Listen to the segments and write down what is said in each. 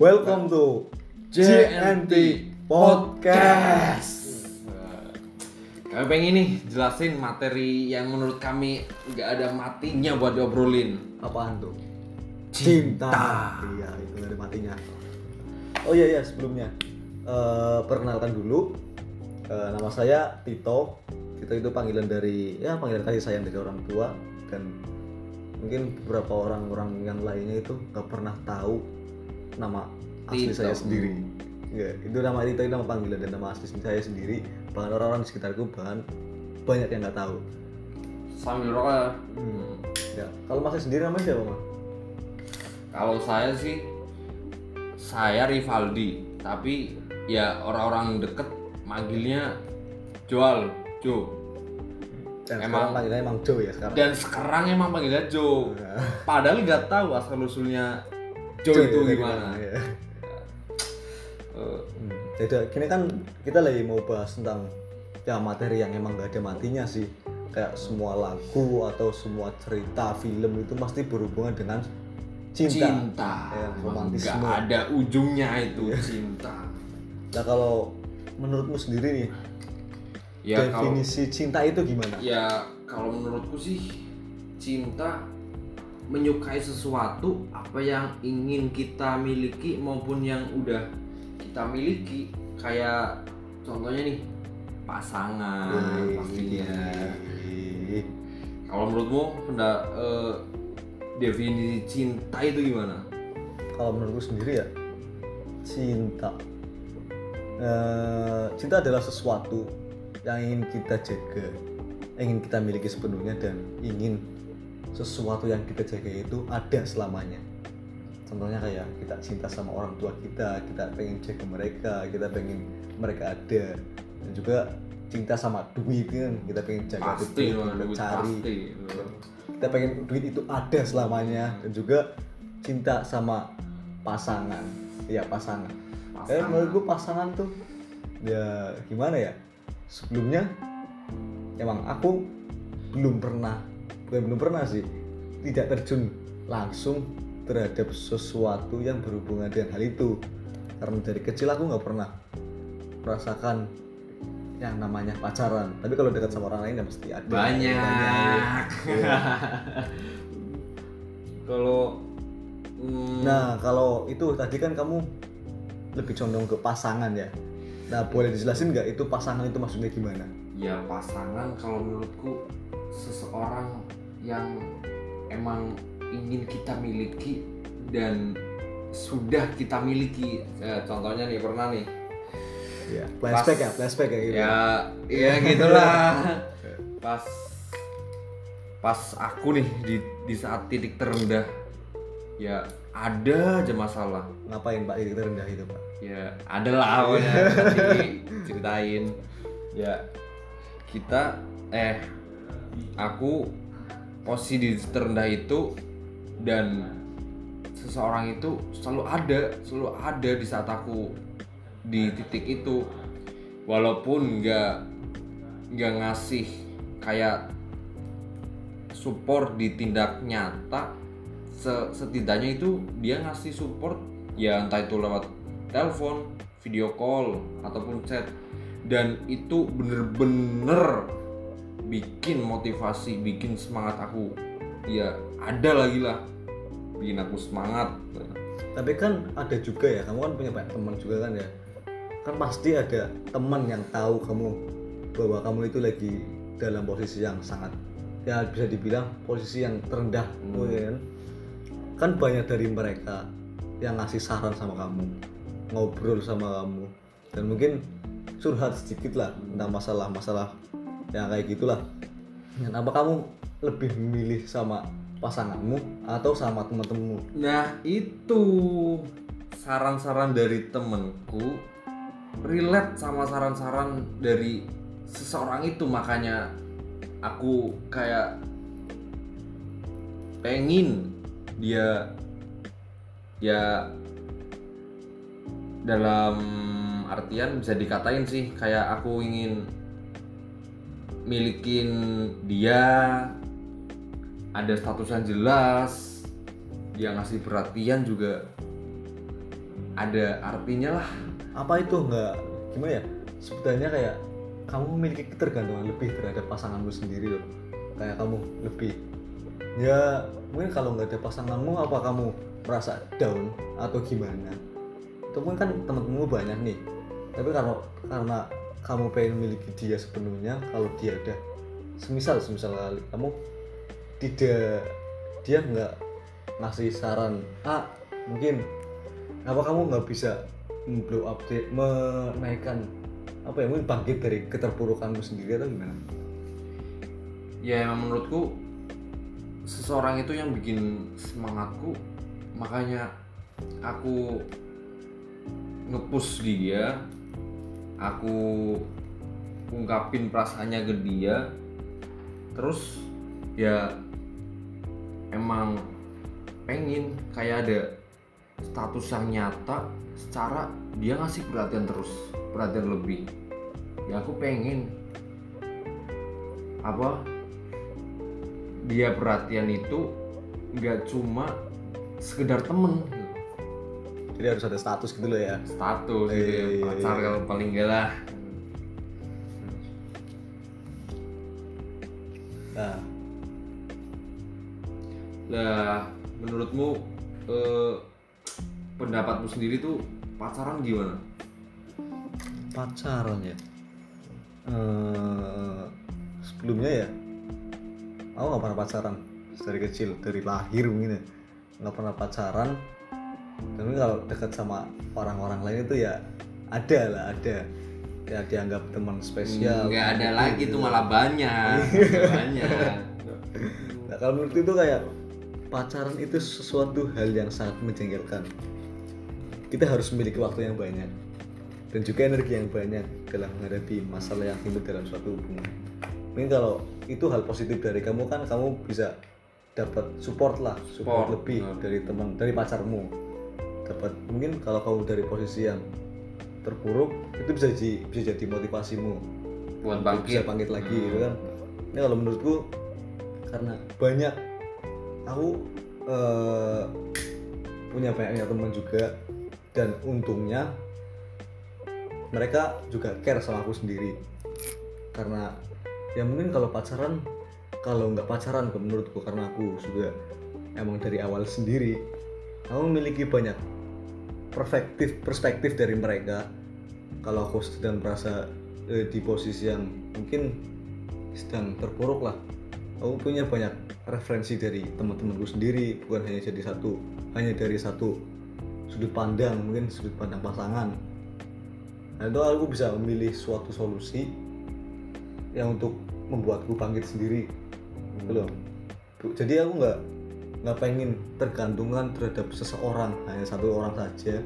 Welcome to JNT Podcast. Kami pengen nih jelasin materi yang menurut kami nggak ada matinya buat diobrolin. Apaan tuh? Cinta. Iya, itu nggak ada matinya. Oh iya iya sebelumnya Eh, perkenalkan dulu Eh, nama saya Tito. Tito itu panggilan dari ya panggilan kasih sayang dari orang tua dan mungkin beberapa orang-orang yang lainnya itu nggak pernah tahu nama asli saya sendiri. Ya, itu nama Tito itu nama panggilan dan nama asli saya sendiri. Bahkan orang-orang di sekitarku bahkan banyak yang nggak tahu. Sambil rokok. ya. Hmm. Ya, kalau masih sendiri namanya siapa, Mas? Kalau saya sih saya Rivaldi, tapi ya orang-orang deket manggilnya Joal, Jo. Dan Emang- panggilannya emang Joe ya sekarang. Dan sekarang emang panggilnya Jo. Padahal nggak tahu asal usulnya Jo itu ya, gimana. ya. Eh, Hmm. Jadi kini kan kita lagi mau bahas tentang ya materi yang emang gak ada matinya sih. Kayak semua lagu atau semua cerita film itu pasti berhubungan dengan cinta. cinta, Ya, romantisme. nggak ada ujungnya itu cinta. Nah kalau menurutmu sendiri nih Ya kalau definisi cinta itu gimana? ya kalau menurutku sih cinta menyukai sesuatu apa yang ingin kita miliki maupun yang udah kita miliki. Kayak contohnya nih pasangan pastinya. Kalau menurutmu penda, eh, definisi cinta itu gimana? Kalau menurutku sendiri ya cinta. Eh, cinta adalah sesuatu yang ingin kita jaga, ingin kita miliki sepenuhnya dan ingin sesuatu yang kita jaga itu ada selamanya. Contohnya kayak kita cinta sama orang tua kita, kita pengen jaga mereka, kita pengen mereka ada, dan juga cinta sama duit kan, kita pengen jaga pasti duit, loh, kita duit cari, pasti kita pengen duit itu ada selamanya. Dan juga cinta sama pasangan. Ya pasangan. Eh menurut gue pasangan tuh ya gimana ya? Sebelumnya emang aku belum pernah bukan belum pernah sih. Tidak terjun langsung terhadap sesuatu yang berhubungan dengan hal itu. Karena dari kecil aku nggak pernah merasakan yang namanya pacaran. Tapi kalau dekat sama orang lain ya pasti ada. Banyak. Kalau hmm, Nah, kalau itu tadi kan kamu lebih condong ke pasangan ya. Nah, boleh dijelasin nggak itu pasangan itu maksudnya gimana? ya pasangan kalau menurutku seseorang yang emang ingin kita miliki dan sudah kita miliki. Eh, contohnya nih pernah nih. Ya, flashback Pas- ya, flashback ya gitu. ya ya gitulah. Pas pas aku nih di di saat titik terendah ya ada aja masalah. Ngapain Pak titik terendah itu, Pak? ya ada lah pokoknya. Nanti ceritain. Ya kita eh aku posisi di terendah itu dan seseorang itu selalu ada selalu ada di saat aku di titik itu. Walaupun nggak nggak ngasih kayak support di tindak nyata se- setidaknya itu dia ngasih support ya entah itu lewat telepon, video call ataupun chat. Dan itu bener-bener bikin motivasi, bikin semangat aku ya ada lagi lah bikin aku semangat Tapi kan ada juga ya, kamu kan punya banyak teman juga kan ya. Kan pasti ada teman yang tahu kamu bahwa kamu itu lagi dalam posisi yang sangat ya bisa dibilang posisi yang terendah Hmm. kan. Kan banyak dari mereka yang ngasih saran sama kamu, ngobrol sama kamu dan mungkin curhat sedikit lah tentang masalah-masalah yang kayak gitulah. Dan apa kamu lebih memilih sama pasanganmu atau sama teman-temanmu? Nah itu saran-saran dari temenku relate sama saran-saran dari seseorang itu makanya aku kayak pengen dia ya dalam artian bisa dikatain sih kayak aku ingin milikin dia ada status jelas dia ngasih perhatian juga ada artinya lah. Apa itu? Nggak gimana ya? Sebenarnya kayak kamu memiliki ketergantungan lebih terhadap pasanganmu sendiri loh. Kayak kamu lebih ya mungkin kalau nggak ada pasanganmu apa kamu merasa down atau gimana? Itu pun kan teman-temanmu banyak nih. Tapi kalau karena kamu pengen memiliki dia sepenuhnya kalau dia udah semisal semisal kali kamu tidak dia nggak ngasih saran ah mungkin apa kamu nggak bisa blow up menaikkan apa ya mungkin bangkit dari keterpurukanmu sendiri atau gimana? Ya emang menurutku seseorang itu yang bikin semangatku makanya aku ngepush dia aku ungkapin perasaannya ke dia. Terus ya emang pengen kayak ada status yang nyata secara dia ngasih perhatian terus perhatian lebih. Ya aku pengen apa dia perhatian itu nggak cuma sekedar temen jadi harus ada status gitu loh ya. Status gitu ya Iya, pacar iya. kalau paling lah. Nah. Lah menurutmu eh, pendapatmu sendiri tuh pacaran gimana? Pacaran ya? Eh, sebelumnya ya aku nggak pernah pacaran. Dari kecil dari lahir mungkin ya. Nggak pernah pacaran tapi kalau dekat sama orang-orang lain itu ya ada lah ada ya dianggap teman spesial nggak ada gitu. lagi tuh malah banyak banyak Nah, kalau menurut itu kayak pacaran itu sesuatu hal yang sangat menjengkelkan. Kita harus memiliki waktu yang banyak dan juga energi yang banyak dalam menghadapi masalah yang timbul dalam suatu hubungan. Mungkin kalau itu hal positif dari kamu kan kamu bisa dapat support lah, support, Support, lebih benar. dari teman dari pacarmu. Dapat mungkin kalau kamu dari posisi yang terpuruk itu bisa jadi bisa jadi motivasimu. Buat Untuk bisa bangkit bangkit lagi Hmm. gitu kan. Ini kalau menurutku karena banyak aku eh, punya banyak teman juga dan untungnya mereka juga care sama aku sendiri. Karena ya mungkin kalau pacaran kalau nggak pacaran menurutku karena aku juga emang dari awal sendiri aku memiliki banyak perspektif perspektif dari mereka. Kalau aku sedang merasa eh, di posisi yang mungkin sedang terpuruk lah aku punya banyak referensi dari teman-temanku sendiri bukan hanya jadi satu hanya dari satu sudut pandang mungkin sudut pandang pasangan. Nah itu aku bisa memilih suatu solusi yang untuk membuatku bangkit sendiri. Gitu loh. Bu, jadi aku nggak nggak pengen tergantungan terhadap seseorang hanya satu orang saja.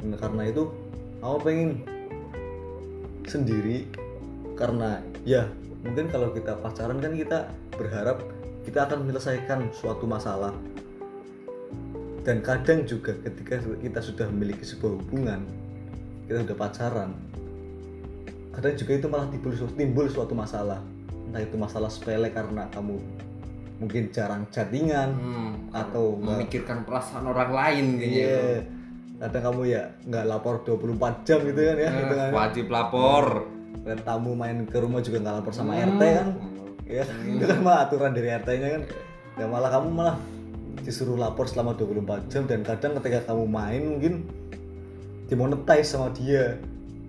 Nah, karena itu aku pengen sendiri karena ya mungkin kalau kita pacaran kan kita berharap kita akan menyelesaikan suatu masalah. Dan kadang juga ketika kita sudah memiliki sebuah hubungan kita sudah pacaran kadang juga itu malah timbul, timbul suatu masalah. Entah itu masalah sepele karena kamu mungkin jarang chattingan Hmm, atau memikirkan perasaan orang lain gitu. Iya. Kadang kamu ya nggak lapor 24 jam gitu kan ya Eh, gitu kan. wajib lapor. Dan tamu main ke rumah juga nggak lapor sama Hmm. RT kan. Ya itu kan malah aturan dari RT nya kan. Dan malah kamu malah disuruh lapor selama 24 jam dan kadang ketika kamu main mungkin dimonetize sama dia.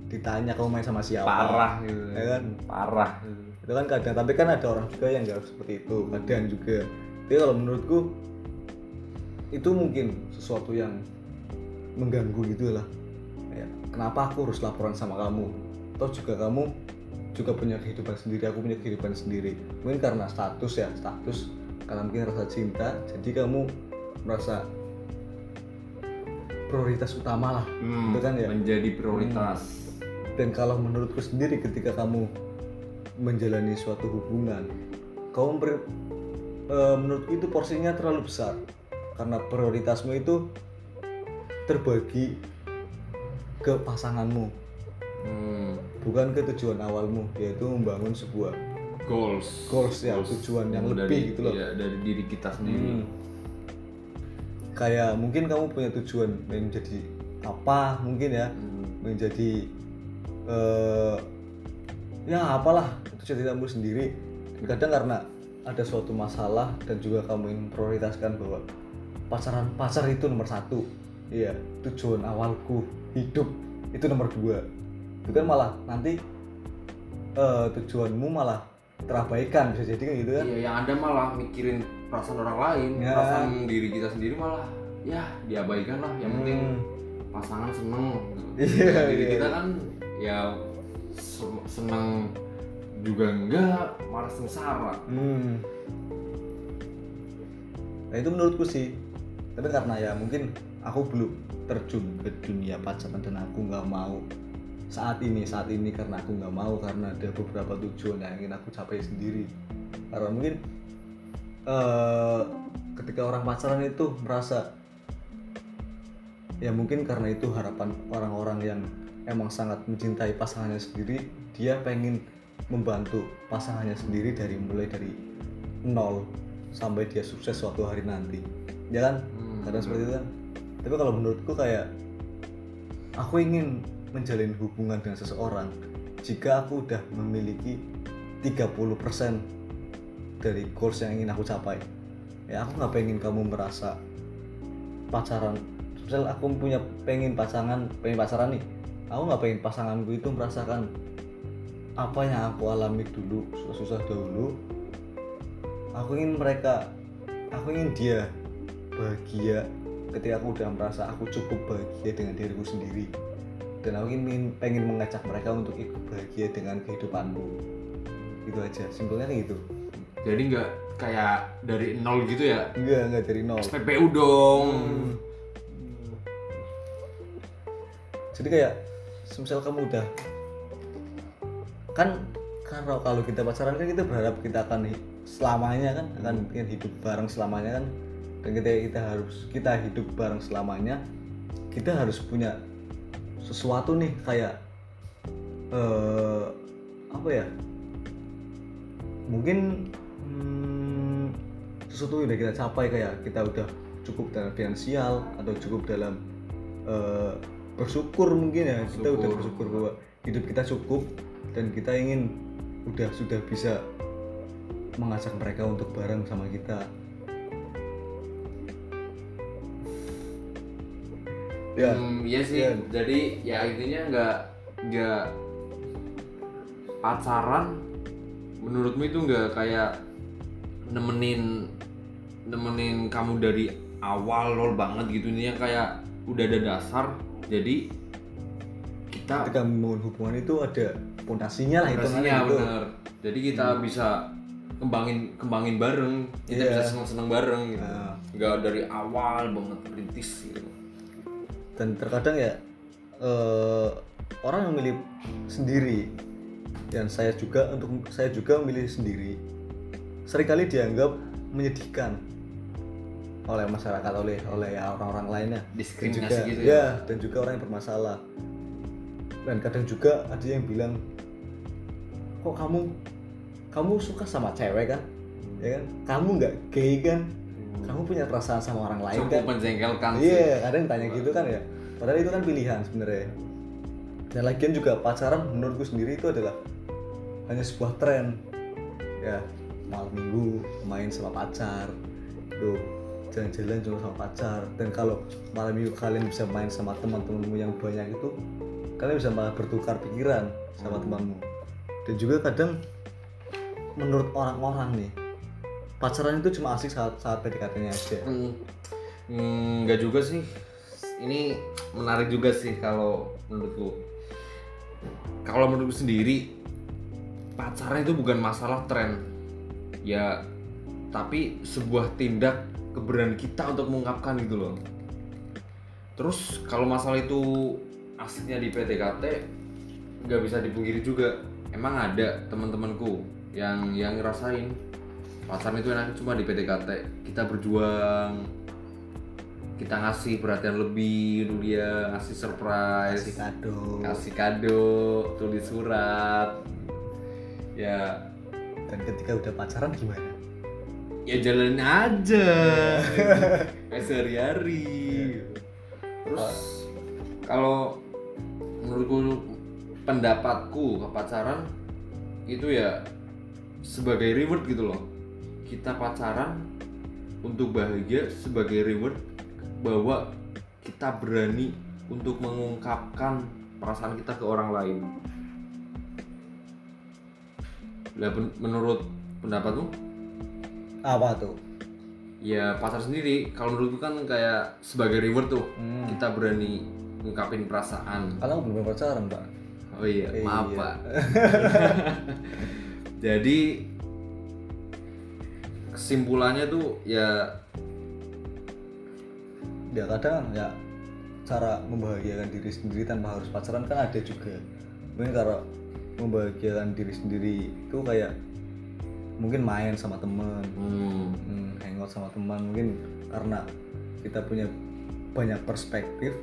Ditanya kamu main sama siapa. Parah gitu. Ya kan? Parah itu kan kadang tapi kan ada orang juga yang nggak seperti itu kadang juga. Tapi kalau menurutku itu mungkin sesuatu yang mengganggu gitu lah. Ya, kenapa aku harus laporan sama kamu? Atau juga kamu juga punya kehidupan sendiri aku punya kehidupan sendiri. Mungkin karena status ya status karena mungkin rasa cinta jadi kamu merasa prioritas utama lah. Hmm, Itu kan ya? menjadi prioritas. Dan kalau menurutku sendiri ketika kamu menjalani suatu hubungan. Kamu ber- eh, menurutku itu porsinya terlalu besar. Karena prioritasmu itu terbagi ke pasanganmu. Hmm, bukan ke tujuan awalmu yaitu membangun sebuah goals. Goals ya, tujuan yang lebih dari, gitu loh. iya, dari diri kita sendiri. Hmm. kayak mungkin kamu punya tujuan menjadi apa mungkin ya. Hmm. menjadi eh ya apalah itu jadi kamu sendiri dan kadang karena ada suatu masalah dan juga kamu ingin prioritaskan bahwa pacaran pacar itu nomor satu iya tujuan awalku hidup itu nomor dua itu kan malah nanti eh, tujuanmu malah terabaikan bisa jadi kan gitu kan Iya, yang ada malah mikirin perasaan orang lain, Ya. perasaan diri kita sendiri malah ya diabaikan lah. Yang penting Hmm. pasangan seneng. Iya, diri iya. kita kan ya se- seneng juga enggak, malah sengsara. Hmm. Nah itu menurutku sih. Tapi karena ya mungkin aku belum terjun ke dunia pacaran dan aku nggak mau saat ini saat ini karena aku nggak mau karena ada beberapa tujuan yang ingin aku capai sendiri. Karena mungkin eh, ketika orang pacaran itu merasa ya mungkin karena itu harapan orang-orang yang emang sangat mencintai pasangannya sendiri dia pengen membantu pasangannya sendiri dari mulai dari nol sampai dia sukses suatu hari nanti. Ya kan? Hmm, kadang seperti itu kan. Tapi kalau menurutku kayak aku ingin menjalin hubungan dengan seseorang jika aku udah memiliki 30% dari goals yang ingin aku capai ya aku nggak pengen kamu merasa pacaran. Misal aku punya pengen pasangan pengen pacaran nih aku nggak pengen pasanganku itu merasakan apa yang aku alami dulu susah-susah dahulu aku ingin mereka aku ingin dia bahagia ketika aku udah merasa aku cukup bahagia dengan diriku sendiri dan aku ingin pengen mengajak mereka untuk ikut bahagia dengan kehidupanku gitu aja simpelnya kayak gitu Jadi nggak kayak dari nol gitu ya. enggak enggak dari nol SPPU dong. Hmm. jadi kayak semisal kamu udah kan kalau kalau kita pacaran kan kita berharap kita akan selamanya kan akan ingin hidup bareng selamanya kan. Dan kita kita harus kita hidup bareng selamanya kita harus punya sesuatu nih kayak eh apa ya? Mungkin hmm, sesuatu yang udah kita capai kayak kita udah cukup dalam finansial atau cukup dalam eh, bersyukur mungkin ya kita udah Bersyukur. bersyukur bahwa hidup kita cukup dan kita ingin udah sudah bisa mengajak mereka untuk bareng sama kita ya Hmm, iya sih. Iya. Jadi ya intinya nggak nggak pacaran menurutmu itu nggak kayak nemenin nemenin kamu dari awal lol banget gitu ini yang kayak udah ada dasar jadi kita ketika membangun hubungan itu ada pondasinya lah itu Pastinya bener. Jadi kita bisa kembangin kembangin bareng. Kita Iya. bisa seneng seneng bareng gitu. Nah. nggak dari awal banget perintis gitu. Dan terkadang ya eh, orang yang memilih sendiri dan saya juga untuk saya juga memilih sendiri sering kali dianggap menyedihkan oleh masyarakat oleh oleh orang-orang lainnya. Dan Diskriminasi juga gitu ya? ya? dan juga orang yang bermasalah dan kadang juga ada yang bilang kok kamu kamu suka sama cewek kan ya kan kamu nggak gay kan kamu punya perasaan sama orang lain cukup kan menjengkelkan Iya, kadang tanya gitu kan ya. Padahal itu kan pilihan sebenarnya. Dan lagian juga pacaran menurutku sendiri itu adalah hanya sebuah tren. Ya, malam minggu main sama pacar. Tuh, jalan-jalan cuma sama pacar. Dan kalau malam minggu kalian bisa main sama teman-temanmu yang banyak itu, kalian bisa malah bertukar pikiran sama temanmu. Dan juga kadang menurut orang-orang nih, pacaran itu cuma asik saat saat PDKT-nya aja. Hmm, hmm, nggak juga sih. Ini menarik juga sih kalau menurutku. Kalau menurutku sendiri pacaran itu bukan masalah tren. Ya tapi sebuah tindak keberanian kita untuk mengungkapkan gitu loh. Terus kalau masalah itu asiknya di PDKT nggak bisa dipungkiri juga. Emang ada teman-temanku yang yang ngerasain pacaran itu enaknya cuma di PDKT kita berjuang kita ngasih perhatian lebih dulu dia ngasih surprise Kasih kado. kasih kado tulis surat. Ya. Dan ketika udah pacaran gimana? ya jalanin aja. Kayak sehari-hari. Terus kalau menurutku pendapatku ke pacaran itu ya sebagai reward gitu loh. Kita pacaran untuk bahagia sebagai reward bahwa kita berani untuk mengungkapkan perasaan kita ke orang lain. Lah menurut pendapatmu? Apa tuh? Ya pacar sendiri. Kalau menurutku kan kayak sebagai reward tuh. Hmm. kita berani ngungkapin perasaan. Kalau belum pacaran pak. Oh iya Iya. maaf pak. Jadi kesimpulannya tuh ya ya kadang ya cara membahagiakan diri sendiri tanpa harus pacaran kan ada juga. Mungkin kalau membahagiakan diri sendiri itu kayak mungkin main sama teman hmm, hmm, hangout sama teman. Mungkin karena kita punya banyak perspektif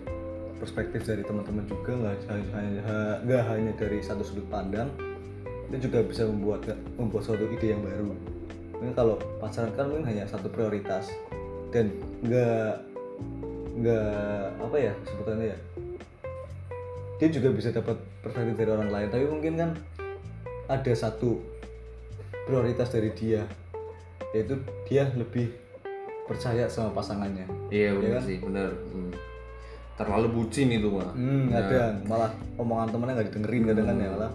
perspektif dari teman-teman juga nggak hanya nggak hanya dari satu sudut pandang itu juga bisa membuat membuat suatu ide yang baru mungkin kalau pacaran kan mungkin hanya satu prioritas dan nggak nggak apa ya sebutannya ya dia juga bisa dapat perspektif dari orang lain tapi mungkin kan ada satu prioritas dari dia yaitu dia lebih percaya sama pasangannya iya Iya benar kan? sih benar Hmm. Terlalu bucin itu mah hmm, Nah, ada. Malah omongan temennya nggak didengerin kadang kan ya malah.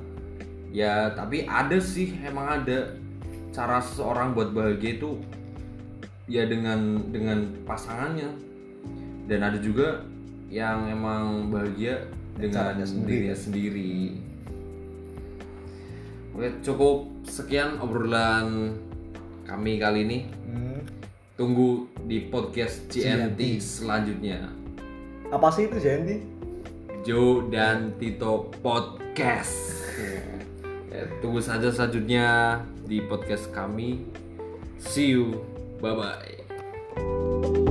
Ya tapi ada sih emang ada. Cara seseorang buat bahagia itu ya dengan dengan pasangannya. Dan ada juga yang emang bahagia dengan Caranya sendiri, dirinya sendiri. Oke cukup sekian obrolan kami kali ini. Hmm, tunggu di podcast GNT GNT. selanjutnya apa sih itu Janti Joe dan Tito Podcast. Ya, tunggu saja selanjutnya di podcast kami. See you. Bye bye.